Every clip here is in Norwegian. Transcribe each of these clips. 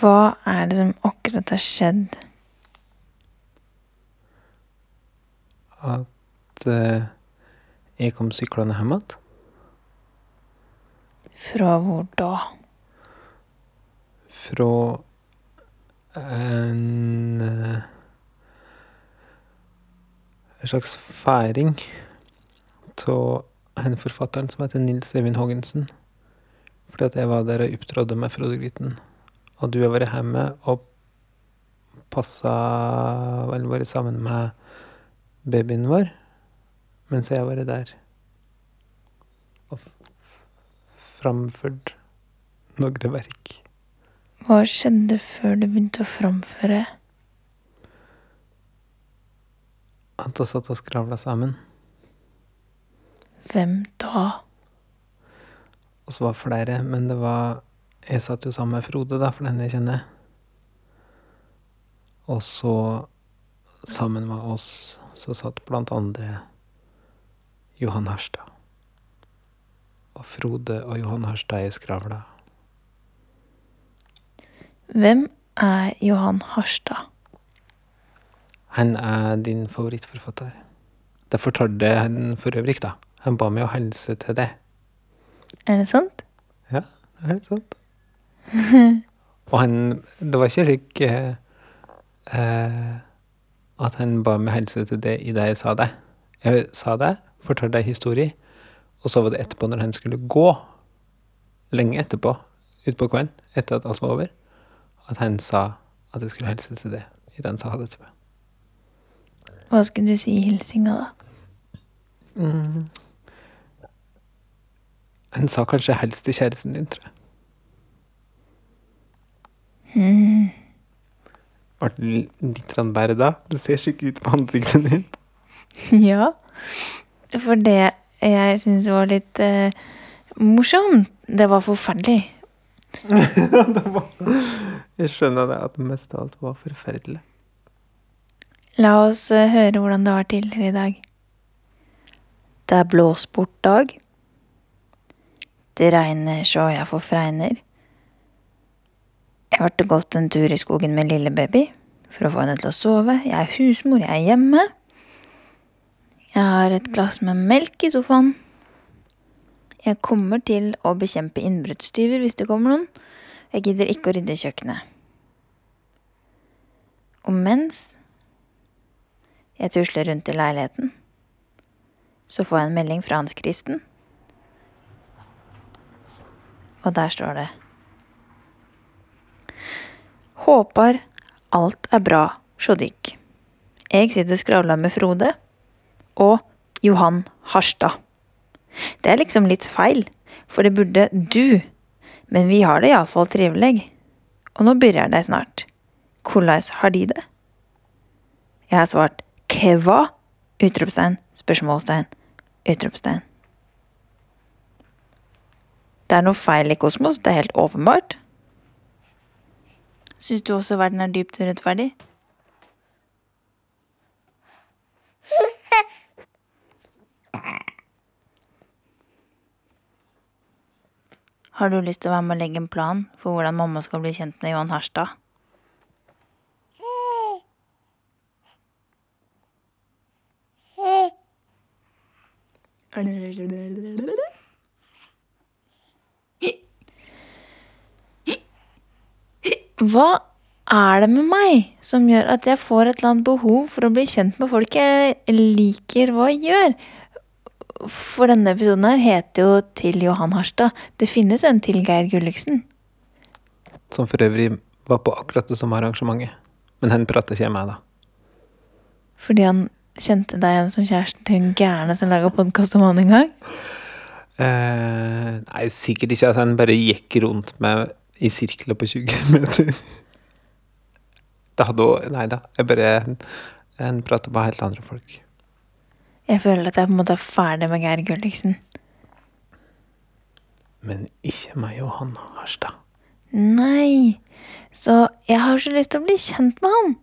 Hva er det som akkurat har skjedd? At eh, jeg kom syklende hjem igjen. Fra hvor da? Fra en eh, En slags feiring av en forfatteren som heter Nils Evin Haagensen. Fordi at jeg var der og opptrådte med Frode Gryten. Og du har vært hjemme og passa Eller vært sammen med babyen vår mens jeg har vært der. Og framført noen verk. Hva skjedde før du begynte å framføre? At vi satt og skravla sammen. Hvem da? Så var flere, men det var Jeg satt jo sammen med Frode, da, for den jeg kjenner. Og så, sammen med oss, så satt blant andre Johan Harstad. Og Frode og Johan Harstad i skravla. Hvem er Johan Harstad? Han er din favorittforfatter. Det fortalte han for øvrig, da. Han ba meg å hilse til deg. Er det sant? Ja, det er helt sant. Og han Det var ikke slik eh, eh, at han ba meg hilse til det i det jeg sa det. Jeg sa det, fortalte en historie, og så var det etterpå, når han skulle gå, lenge etterpå, utpå kvelden, etter at alt var over, at han sa at jeg skulle hilse til det i den sa det til meg. Hva skulle du si i hilsinga, da? Mm. Han sa kanskje helst til kjæresten din, tror jeg. Hmm. Ble du litt berda? Det ser skikkelig ut på ansiktet ditt. Ja. For det jeg syns var litt eh, morsomt, det var forferdelig. det var, jeg skjønner det, at mest av alt var forferdelig. La oss eh, høre hvordan det var tidligere i dag. Det er blåsportdag. Det regner så jeg får fregner. Jeg ble gått en tur i skogen med lille baby for å få henne til å sove. Jeg er husmor, jeg er hjemme. Jeg har et glass med melk i sofaen. Jeg kommer til å bekjempe innbruddstyver hvis det kommer noen. Jeg gidder ikke å rydde kjøkkenet. Og mens jeg tusler rundt i leiligheten, så får jeg en melding fra Hans Kristen. Og der står det Håper alt er bra sjå dykk. Jeg sitter og med Frode og Johan Harstad. Det er liksom litt feil, for det burde du, men vi har det iallfall trivelig. Og nå begynner det snart. Hvordan har de det? Jeg har svart kva? Utropstegn, spørsmålstegn, utropstegn. Det er noe feil i kosmos, det er helt åpenbart. Syns du også verden er dypt urettferdig? Har du lyst til å være med og legge en plan for hvordan mamma skal bli kjent med Johan Harstad? Hva er det med meg som gjør at jeg får et eller annet behov for å bli kjent med folk jeg liker hva jeg gjør? For denne episoden her heter jo Til Johan Harstad. Det finnes en til Geir Gulliksen. Som for øvrig var på akkurat det samme arrangementet. Men han prater ikke med, da. Fordi han kjente deg igjen som kjæresten til hun gærne som laga podkast om han en gang? Eh, nei, sikkert ikke at han bare gikk rundt med i sirkler på 20 meter. Det hadde òg Nei da. Jeg bare En prater med helt andre folk. Jeg føler at jeg på en måte er ferdig med Geir Gulliksen. Men ikke meg og han Harstad. Nei. Så jeg har så lyst til å bli kjent med han.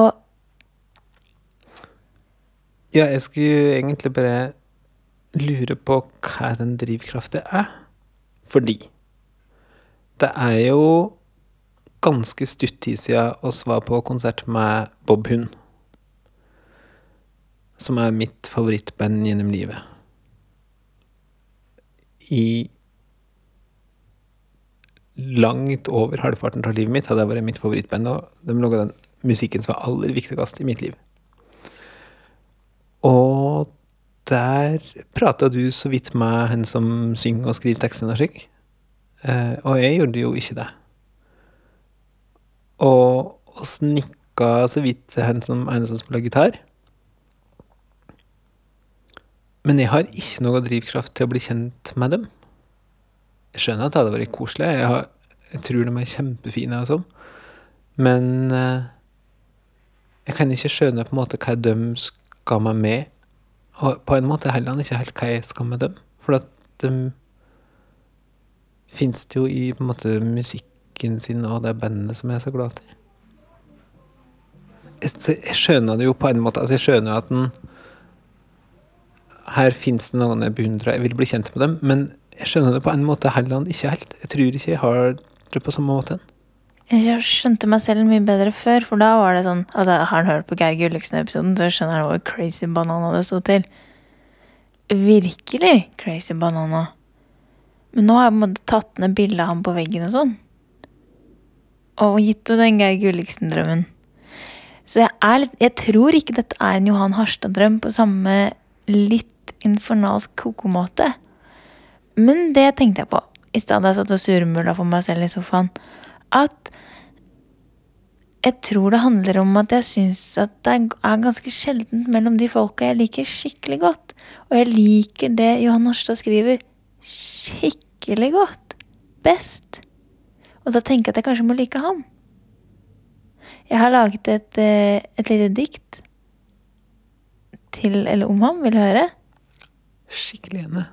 Og Ja, jeg skulle egentlig bare lure på hva den drivkraften er. Fordi det er jo ganske stutt siden oss var på konsert med Bob Hund. Som er mitt favorittband gjennom livet. I langt over halvparten av livet mitt hadde jeg vært mitt favorittband, og de laga den musikken som var aller viktigst i mitt liv. Og der prata du så vidt med han som synger og skriver tekstene og slik. Eh, og jeg gjorde jo ikke det. Og, og snikka så vidt til han som en som spiller gitar. Men jeg har ikke noe drivkraft til å bli kjent med dem. Jeg skjønner at det hadde vært koselig. Jeg, har, jeg tror de er kjempefine og sånn. Men eh, jeg kan ikke skjønne på en måte hva de skal meg med. Og på en måte heller ikke helt hva jeg skal med dem. For at de fins det jo i på en måte musikken sin og det bandet som jeg er så glad i. Jeg, skjønner det jo på en måte. Altså jeg skjønner jo at den her fins det noen jeg beundrer, jeg vil bli kjent med dem, men jeg skjønner det på en måte heller ikke helt. Jeg tror ikke jeg har det på samme måte. Jeg skjønte meg selv mye bedre før, for da var det sånn altså Har han hørt på Geir Gulliksen-episoden, så skjønner han hvor crazy banana det sto til. Virkelig crazy banana. Men nå har jeg på en måte tatt ned bildet av ham på veggen og sånn. Og gitt henne den Geir Gulliksen-drømmen. Så jeg, er litt, jeg tror ikke dette er en Johan Harstad-drøm på samme litt infernalsk koko-måte. Men det tenkte jeg på i stedet jeg satt og surmula for meg selv i sofaen. At jeg tror det handler om at jeg syns at det er ganske sjeldent mellom de folka jeg liker skikkelig godt. Og jeg liker det Johan Harstad skriver, skikkelig godt. Best. Og da tenker jeg at jeg kanskje må like ham. Jeg har laget et, eh, et lite dikt til eller om ham. Vil du høre? Skikkelig gjerne.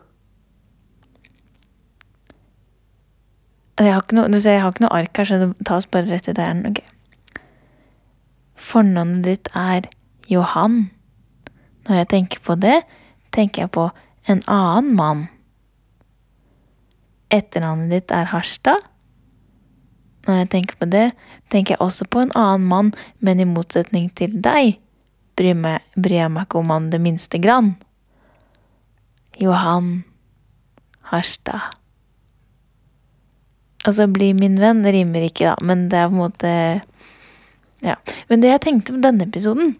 Jeg har noe, du ser, jeg har ikke noe ark her, så det tas bare rett ut av hjernen. Okay. Fornavnet ditt er Johan. Når jeg tenker på det, tenker jeg på en annen mann. Etternavnet ditt er Harstad. Når jeg tenker på det, tenker jeg også på en annen mann, men i motsetning til deg bryr, meg, bryr jeg meg ikke om han det minste grann. Johan Harstad. Altså, bli min venn rimer ikke, da, men det er på en måte Ja. Men det jeg tenkte med denne episoden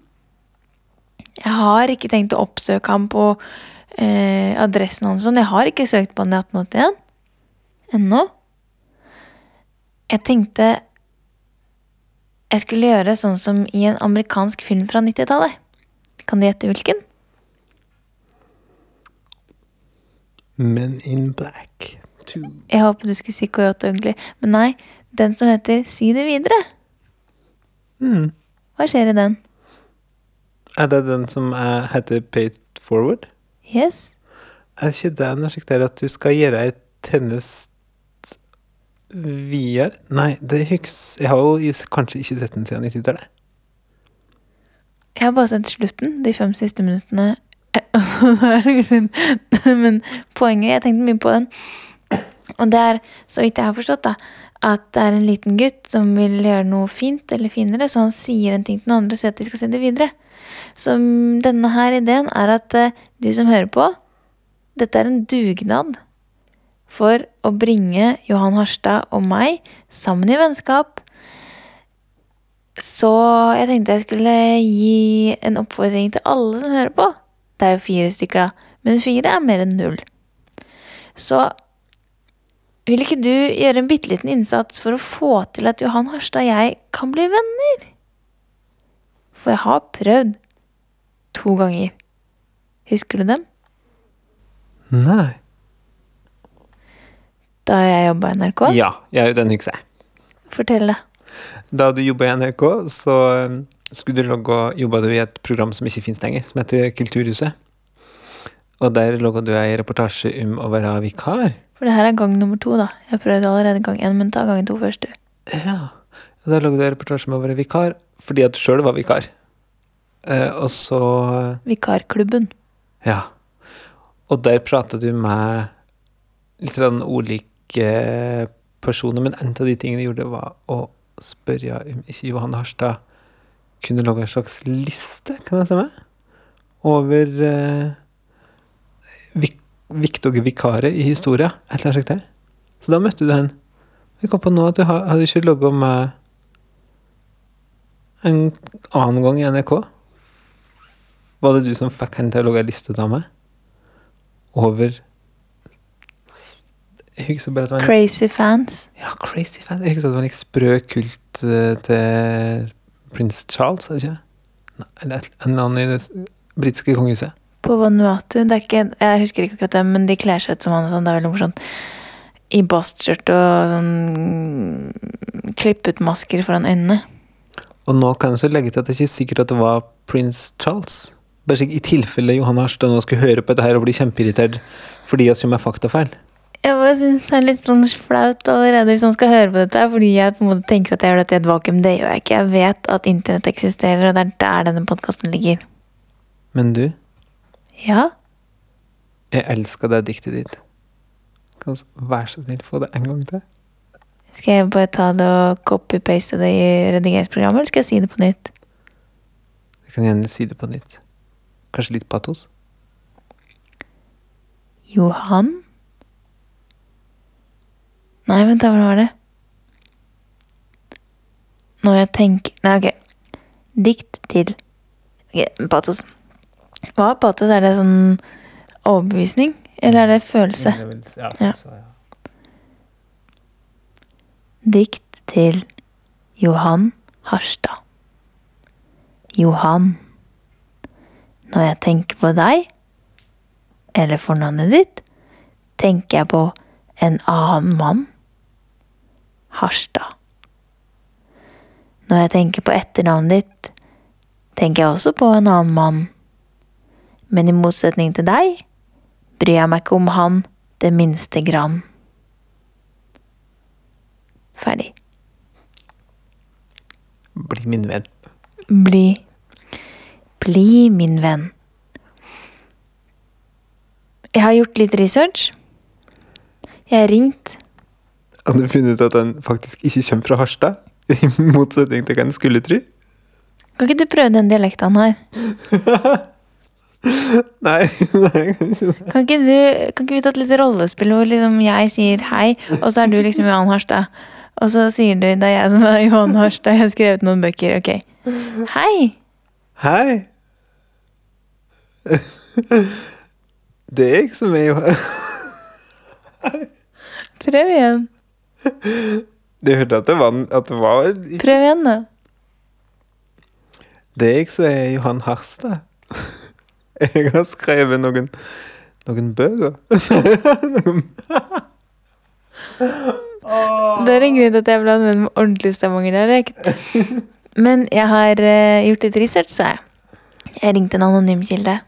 Jeg har ikke tenkt å oppsøke ham på eh, adressen hans. Sånn. Jeg har ikke søkt på han i 1881 ennå. Jeg tenkte jeg skulle gjøre sånn som i en amerikansk film fra 90-tallet. Kan du gjette hvilken? Men in Black 2. Jeg håpet du skulle si Coyote Ugly, men nei. Den som heter Si det videre. Mm. Hva skjer i den? Er det den som er, heter Paid Forward? Yes? Er ikke det en slik at du skal gjøre et tennest videre? Nei, det huks Jeg har jo kanskje ikke sett den siden 90-tallet. Jeg har bare sett slutten, de fem siste minuttene. Men poenget Jeg tenkte mye på den. Og det er, så vidt jeg har forstått, da, at det er en liten gutt som vil gjøre noe fint eller finere, så han sier en ting til noen andre og sier at de skal se det videre. Så denne her ideen er at eh, du som hører på, dette er en dugnad for å bringe Johan Harstad og meg sammen i vennskap. Så jeg tenkte jeg skulle gi en oppfordring til alle som hører på. Det er jo fire stykker, da. Men fire er mer enn null. Så vil ikke du gjøre en bitte liten innsats for å få til at Johan Harstad og jeg kan bli venner? For jeg har prøvd to ganger. Husker du dem? Nei. Da jeg jobba i NRK? Ja, jeg, den husker jeg. Fortell, da. Da du jobba i NRK, så um, skulle du logge, jobba du i et program som ikke finnes lenger, som heter Kulturhuset. Og der logga du ei reportasje om å være vikar. For det her er gang nummer to, da. Jeg prøvde allerede gang én, men ta gang to først, du. Ja. Og der lagde du en reportasje om å være vikar, fordi at du sjøl var vikar. Eh, og så Vikarklubben. Ja. Og der prata du med litt sånn ulike personer, men en av de tingene jeg gjorde, var å spørre om ikke Johan Harstad kunne lage en slags liste, kan jeg si meg, Over eh, vik viktige vikarer i historia, et eller annet slikt der. Så da møtte du henne. Jeg kom på nå at du hadde ikke logga med en annen gang i NRK. Var det du som fikk henne til å lage en liste av meg? Over Jeg husker bare at det var en Crazy fans. ja, crazy fans. Jeg husker at det var en sprø kult eh, til prins Charles, er det ikke? Eller en annen i det britiske kongehuset. På Vanuatu. Det er ikke, jeg husker ikke akkurat det, men de kler seg ut som han. Sånn. Det er veldig morsomt. I bastskjørt og sånn klippet masker foran øynene. Og nå kan jeg så legge til at det ikke er sikkert at det var prins Charles. Bare slik i tilfelle Johan Harstad nå skulle høre på dette her og bli kjempeirritert fordi vi kommer med faktafeil. Jeg bare synes det er litt sånn flaut allerede hvis han skal høre på dette, fordi jeg på en måte tenker at jeg gjør dette i et vakuum. Det gjør jeg ikke. Jeg vet at internett eksisterer, og det er der denne podkasten ligger. Men du, Ja, jeg elsker det diktet ditt. Kan du være så snill få det en gang til? skal jeg bare ta det og copy-paste det i redigeringsprogrammet, eller skal jeg si det på nytt? Du kan gjerne si det på nytt. Kanskje litt patos? Johan? Nei, vent da, hvordan var det? Når jeg tenker Nei, ok. Dikt til Ok, patos. Hva er patos? Er det sånn overbevisning? Eller er det følelse? Ja, Ja. Dikt til Johan Harstad. Johan. Når jeg tenker på deg, eller fornavnet ditt, tenker jeg på en annen mann. Harstad. Når jeg tenker på etternavnet ditt, tenker jeg også på en annen mann. Men i motsetning til deg bryr jeg meg ikke om han det minste grann. Ferdig. Bli min venn. Bli Bli min venn. Jeg har gjort litt research. Jeg har ringt. Har du funnet ut at den faktisk ikke kommer fra Harstad? I motsetning til hva en skulle tro? Kan ikke du prøve den dialekten han har? Nei, nei, jeg kan ikke det. Kan ikke, du, kan ikke vi ta et lite rollespill hvor liksom jeg sier hei, og så er du liksom Johan Harstad? Og så sier du det er jeg som er Johan Harstad, jeg har skrevet noen bøker. Ok. Hei! Hei! Det er jeg som er jo Prøv igjen. Du hørte at det var, at det var Prøv igjen, da. Det jeg som er Johan Harstad. Jeg har skrevet noen, noen bøker. Det er en grunn til at jeg en ordentlige med ordentlig stemmeangerdialekt. Men jeg har eh, gjort litt research, sa jeg. Jeg ringte en anonym kilde.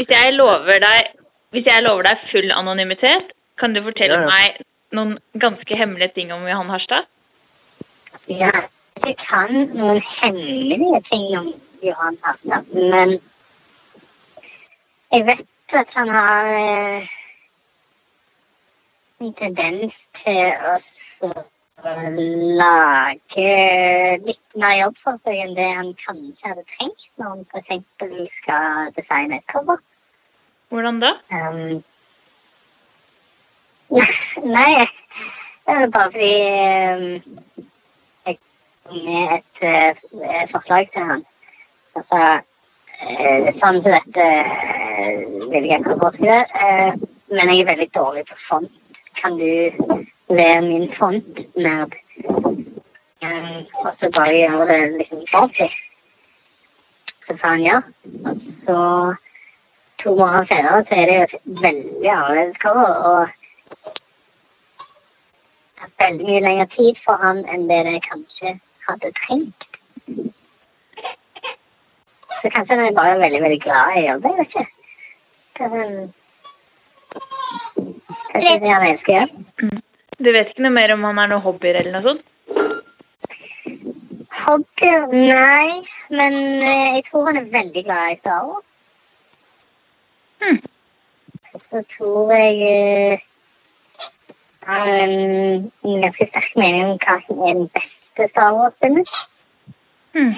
Hvis jeg lover deg, hvis jeg lover deg full anonymitet, kan du fortelle Ja, ja. meg noen ganske hemmelige ting om Johan Harstad? Ja, jeg kan noen hemmelige ting om Johan Harstad, men jeg vet at han har eh, en tendens til å lage litt mer jobb for seg enn det han kanskje hadde trengt når han f.eks. skal designe et cover. Hvordan da? Um, nei, bare fordi um, jeg kom med et uh, forslag til han. Altså, uh, sånn som dette uh, vil jeg ikke påskrive, uh, men jeg er veldig dårlig på font. Kan du være min fontnerd? Um, og så bare gjøre det liksom ordentlig. Så sa han ja. Og så to måneder senere så er det jo et veldig annerledes cover. Og det er veldig mye lengre tid for han enn det det kanskje hadde trengt. Så kanskje han er bare veldig, veldig glad i å jobbe. Jeg vet ikke. Kanskje, kanskje det han elsker å gjøre. Du vet ikke noe mer om han er noen hobbyer eller noe sånt? Hobby? Nei, men eh, jeg tror han er veldig glad i Star Wars. Hm. så tror jeg eh, har en, en ganske sterk mening om hva som er den beste Star Wars-filmen. Hmm.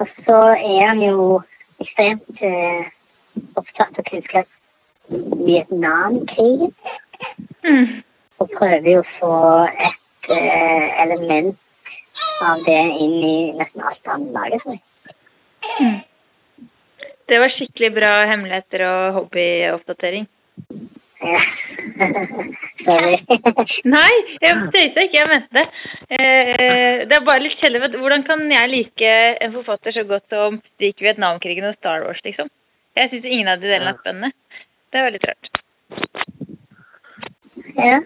Og så er han jo ekstremt eh, opptatt av kunnskap Vietnamkrigen. Hmm. Og prøver jo å få et eh, element av det inn i nesten alt han lager. tror jeg. Det var skikkelig bra hemmeligheter og hobbyoppdatering. Ja. Nei, jeg tøysa ikke, jeg mente det. Eh, det er bare litt kjedelig. Hvordan kan jeg like en forfatter så godt som liker Vietnamkrigen og Star Wars, liksom? Jeg syns ingen av de delene er spennende. Det er veldig rart. ja.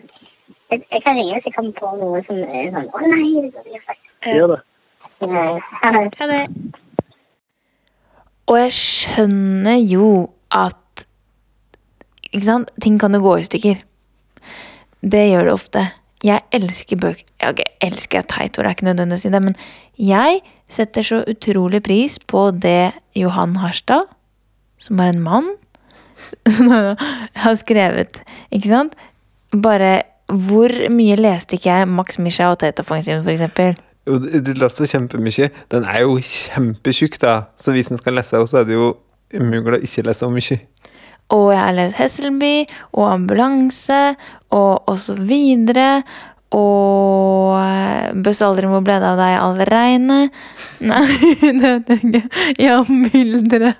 Jeg, jeg kan ringe hvis jeg kommer på noe som er sånn Å nei, det burde jeg sagt. Eh, ha det. Og jeg skjønner jo at Ikke sant? Ting kan jo gå i stykker. Det gjør det ofte. Jeg elsker bøker Jeg Elsker jeg teit ord, det er ikke nødvendig å si det, men jeg setter så utrolig pris på det Johan Harstad, som er en mann, har skrevet. Ikke sant? Bare Hvor mye leste ikke jeg Max Misha og Teta eksempel? Jo, du det leste jo kjempemye. Den er jo kjempetjukk, da. Så hvis en skal lese henne, så er det jo umulig å ikke lese henne mye. Og jeg har lest Hesselby og Ambulanse og osv. Og eh, Bøss aldri hvor ble det av deg, allereine. Nei, det heter ikke Ja, myldre.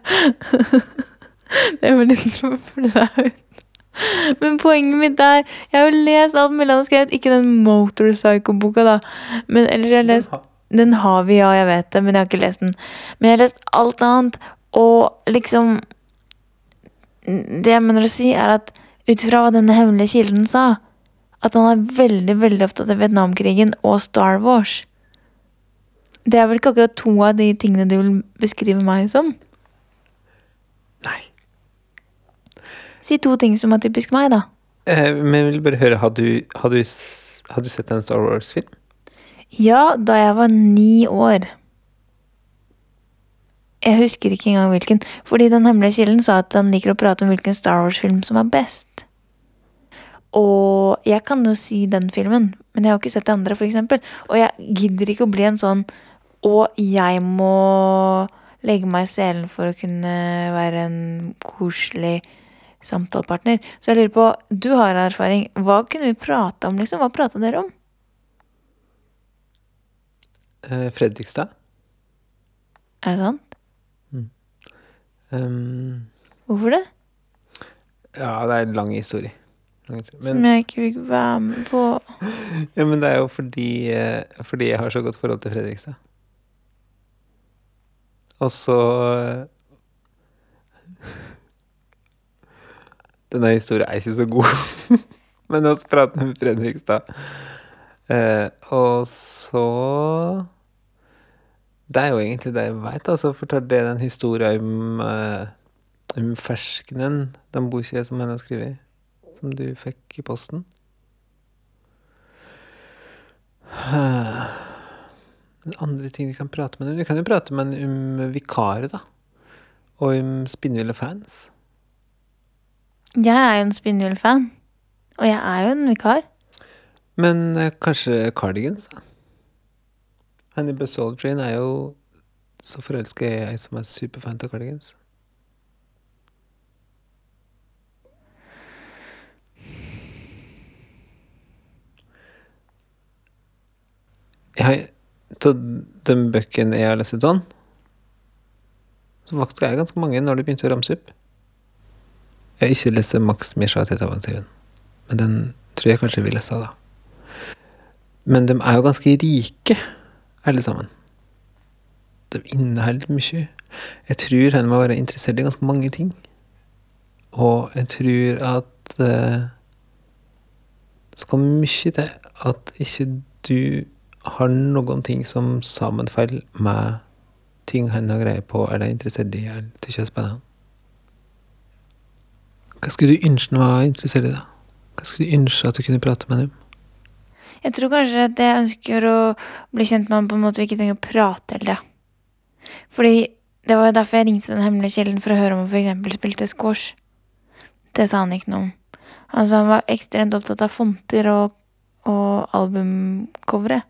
Det var litt for flaut. Men poenget mitt er Jeg har jo lest alt mulig han har skrevet. Ikke den Motorpsycho-boka, da. Men ellers har lest Den har vi, ja, jeg vet det, men jeg har ikke lest den. Men jeg har lest alt annet, og liksom Det jeg mener å si, er at ut fra hva denne hemmelige kilden sa, at han er veldig, veldig opptatt av Vietnamkrigen og Star Wars. Det er vel ikke akkurat to av de tingene du vil beskrive meg som? Nei. Si to ting som er typisk meg, da. Eh, men jeg vil bare høre, har du, har du, har du sett en Star Wars-film? Ja, da jeg var ni år. Jeg husker ikke engang hvilken, fordi den hemmelige kilden sa at han liker å prate om hvilken Star Wars-film som er best. Og jeg kan jo si den filmen, men jeg har ikke sett de andre, eksempel. Og jeg gidder ikke å bli en sånn Og jeg må legge meg i selen for å kunne være en koselig samtalepartner. Så jeg lurer på, du har erfaring. Hva kunne vi prate om, liksom? Hva prata dere om? Eh, Fredrikstad? Er det sant? Um, Hvorfor det? ja, det er en lang historie. Lang historie. Som Men, jeg ikke fikk være med på. ja, men det er jo fordi, eh, fordi jeg har så godt forhold til Fredrikstad. Og så eh, Denne historien er ikke så god, men vi prater med Fredrikstad. Eh, og så Det er jo egentlig det jeg veit. Altså, fortalte jeg den historien om, eh, om ferskenen, den boka som henne har skrevet, som du fikk i posten. Eh, Andre ting vi kan prate med Vi kan jo prate med henne om vikarer, da. Og om spinnville fans. Jeg er jo en Spinnvill-fan. Og jeg er jo en vikar. Men eh, kanskje Cardigans, da? Henny Buzz Aldrin er jo så forelska i ei som er superfan av Cardigans. Jeg har Av den bøkene jeg har lest sånn, så faktisk er det ganske mange når du begynte å ramse opp. Jeg har ikke lest Max Misha-tetavansiven, Teta men den tror jeg kanskje vi vil da. Men de er jo ganske rike, alle sammen. De inneholder mye. Jeg tror han må være interessert i ganske mange ting. Og jeg tror at eh, det skal mye til at ikke du har noen ting som sammenfaller med ting han har greie på, eller er interessert i, eller syns er spennende. Hva skulle du ønske var interessert i, da? Hva skulle du ønske at du kunne prate med ham om? Jeg tror kanskje at jeg ønsker å bli kjent med ham på en måte vi ikke trenger å prate hele tida. Fordi det var jo derfor jeg ringte Den hemmelige kilden, for å høre om han f.eks. spilte squash. Det sa han ikke noe om. Altså, han var ekstremt opptatt av fonter og, og albumcovere.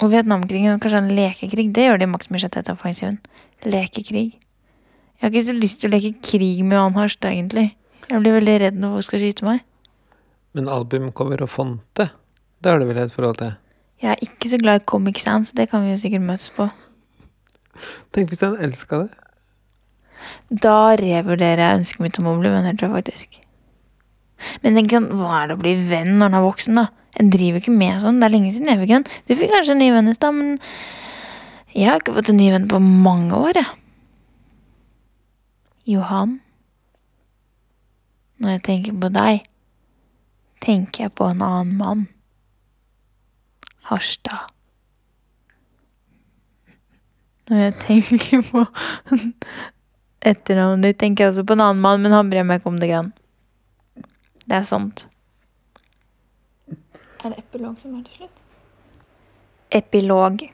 Og Vietnamkrigen, kanskje en lekekrig, det gjør de i Max etter offensiven. Lekekrig. Jeg har ikke så lyst til å leke krig med Johan Harstad, egentlig. Jeg blir veldig redd når folk skal skyte meg. Men albumcover og fonte, det har du vel et forhold til? Jeg er ikke så glad i Comic Sans, det kan vi jo sikkert møtes på. Tenk hvis han elska det. Da revurderer jeg ønsket mitt om å bli venner, tror jeg faktisk. Men tenk sånn, hva er det å bli venn når en er voksen, da? En driver ikke med sånn. Det er lenge siden jeg fikk en. Du fikk kanskje en ny venn i stad, men jeg har ikke fått en ny venn på mange år, jeg. Johan. Når jeg tenker på deg, tenker jeg på en annen mann. Harstad. Når jeg tenker på etternavnet ditt, tenker jeg også på en annen mann, men han bryr meg ikke om det grann. Det er sant. Er det epilog som er til slutt? Epilog.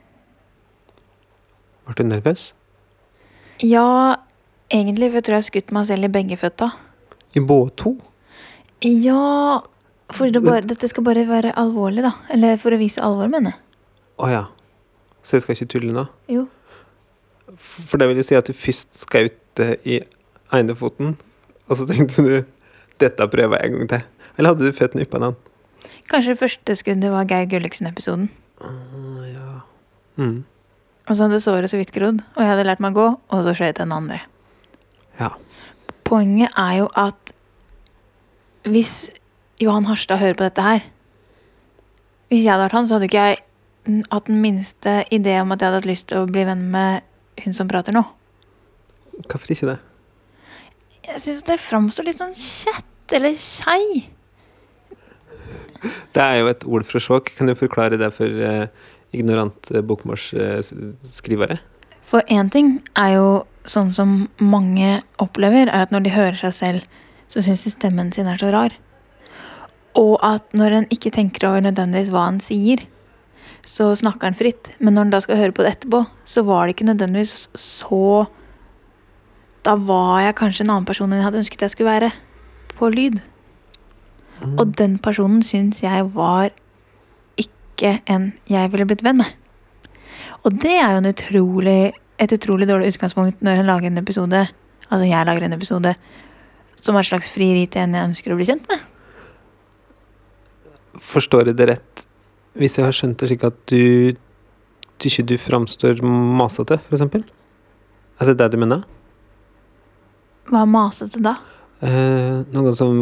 Ble du nervøs? Ja, egentlig, for jeg tror jeg har skutt meg selv i begge føtta. I båt to? Ja, for det bare, dette skal bare være alvorlig, da. Eller for å vise alvor, mener jeg. Å ja. Så jeg skal ikke tulle nå? Jo. For det vil si at du først skjøt det i ene foten, og så tenkte du dette prøver jeg en gang til. Eller hadde du føttene oppå den? Kanskje det første skuddet var Geir Gulliksen-episoden. Mm. Og så hadde såret så vidt grodd, og jeg hadde lært meg å gå, og så skjøt jeg den andre. Ja. Poenget er jo at hvis Johan Harstad hører på dette her Hvis jeg hadde vært han, så hadde ikke jeg hatt den minste idé om at jeg hadde hatt lyst til å bli venn med hun som prater nå. Hvorfor ikke det? Jeg syns det framstår litt sånn kjett eller kjei. Det er jo et ord fra sjokk. Kan du forklare det for eh, ignorant eh, bokmålsskrivere? For én ting er jo sånn som mange opplever, er at når de hører seg selv, så syns de stemmen sin er så rar. Og at når en ikke tenker over nødvendigvis hva en sier, så snakker en fritt. Men når en da skal høre på det etterpå, så var det ikke nødvendigvis så Da var jeg kanskje en annen person enn jeg hadde ønsket jeg skulle være på lyd. Og den personen syns jeg var ikke en jeg ville blitt venn med. Og det er jo en utrolig, et utrolig dårlig utgangspunkt når en lager en episode Altså jeg lager en episode som er et slags frieri til en jeg ønsker å bli kjent med. Forstår jeg det rett hvis jeg har skjønt det slik at du ikke du framstår masete, eksempel? Er det det du mener? Hva er masete da? Eh, noe som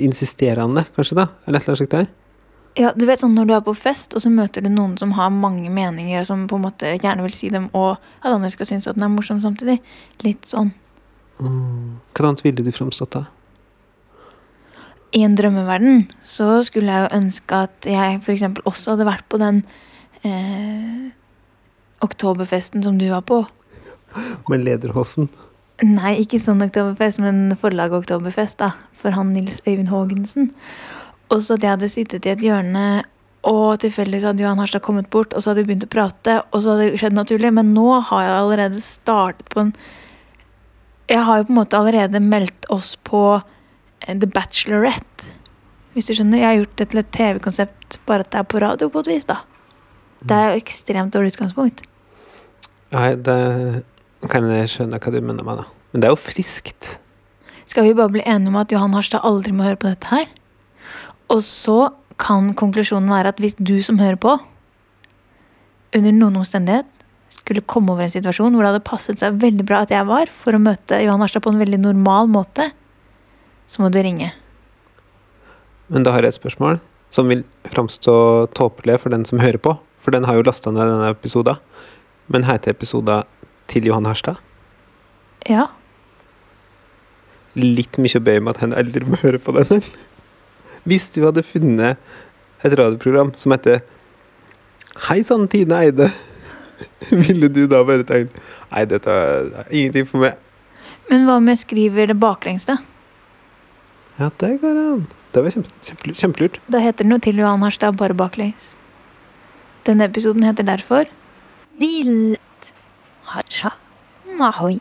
Insisterende, kanskje, da? Eller et eller annet slikt der? Ja, du vet sånn Når du er på fest, og så møter du noen som har mange meninger, og som på en måte gjerne vil si dem, og at andre skal synes at den er morsom samtidig. Litt sånn. Hva annet ville du framstått da? I en drømmeverden så skulle jeg jo ønske at jeg f.eks. også hadde vært på den eh, oktoberfesten som du var på. Med lederhosen? Nei, ikke sånn oktoberfest, men forlaget oktoberfest, da. For han Nils Øyvind Haagensen. Og så hadde jeg hadde sittet i et hjørne, og tilfeldigvis hadde Johan Harstad kommet bort, og så hadde vi begynt å prate, og så hadde det skjedd naturlig. Men nå har jeg allerede startet på en Jeg har jo på en måte allerede meldt oss på eh, The Bachelorette. Hvis du skjønner. Jeg har gjort det til et TV-konsept, bare at det er på radio på et vis, da. Det er jo ekstremt dårlig utgangspunkt. Nei, det kan jeg skjønne hva du mener med da. Men det er jo friskt. Skal vi bare bli enige om at Johan Harstad aldri må høre på dette her? Og så kan konklusjonen være at hvis du som hører på, under noen omstendighet skulle komme over en situasjon hvor det hadde passet seg veldig bra at jeg var, for å møte Johan Harstad på en veldig normal måte, så må du ringe. Men da har jeg et spørsmål som vil framstå tåpelig for den som hører på. For den har jo lasta ned denne episoden. Men heter episoden til Johan Harstad? Ja. Litt mye å be om at han aldri må høre på den. Hvis du hadde funnet et radioprogram som heter Hei sann, Tine Eide. Ville du da bare tenkt Nei, dette er ingenting for meg. Men hva om jeg skriver det baklengs, da? Ja, det går an. Det var kjempe, kjempe, kjempelurt. Da heter den jo til Johan Harstad, bare baklengs. Denne episoden heter derfor Dilt. Harsha Mahoi.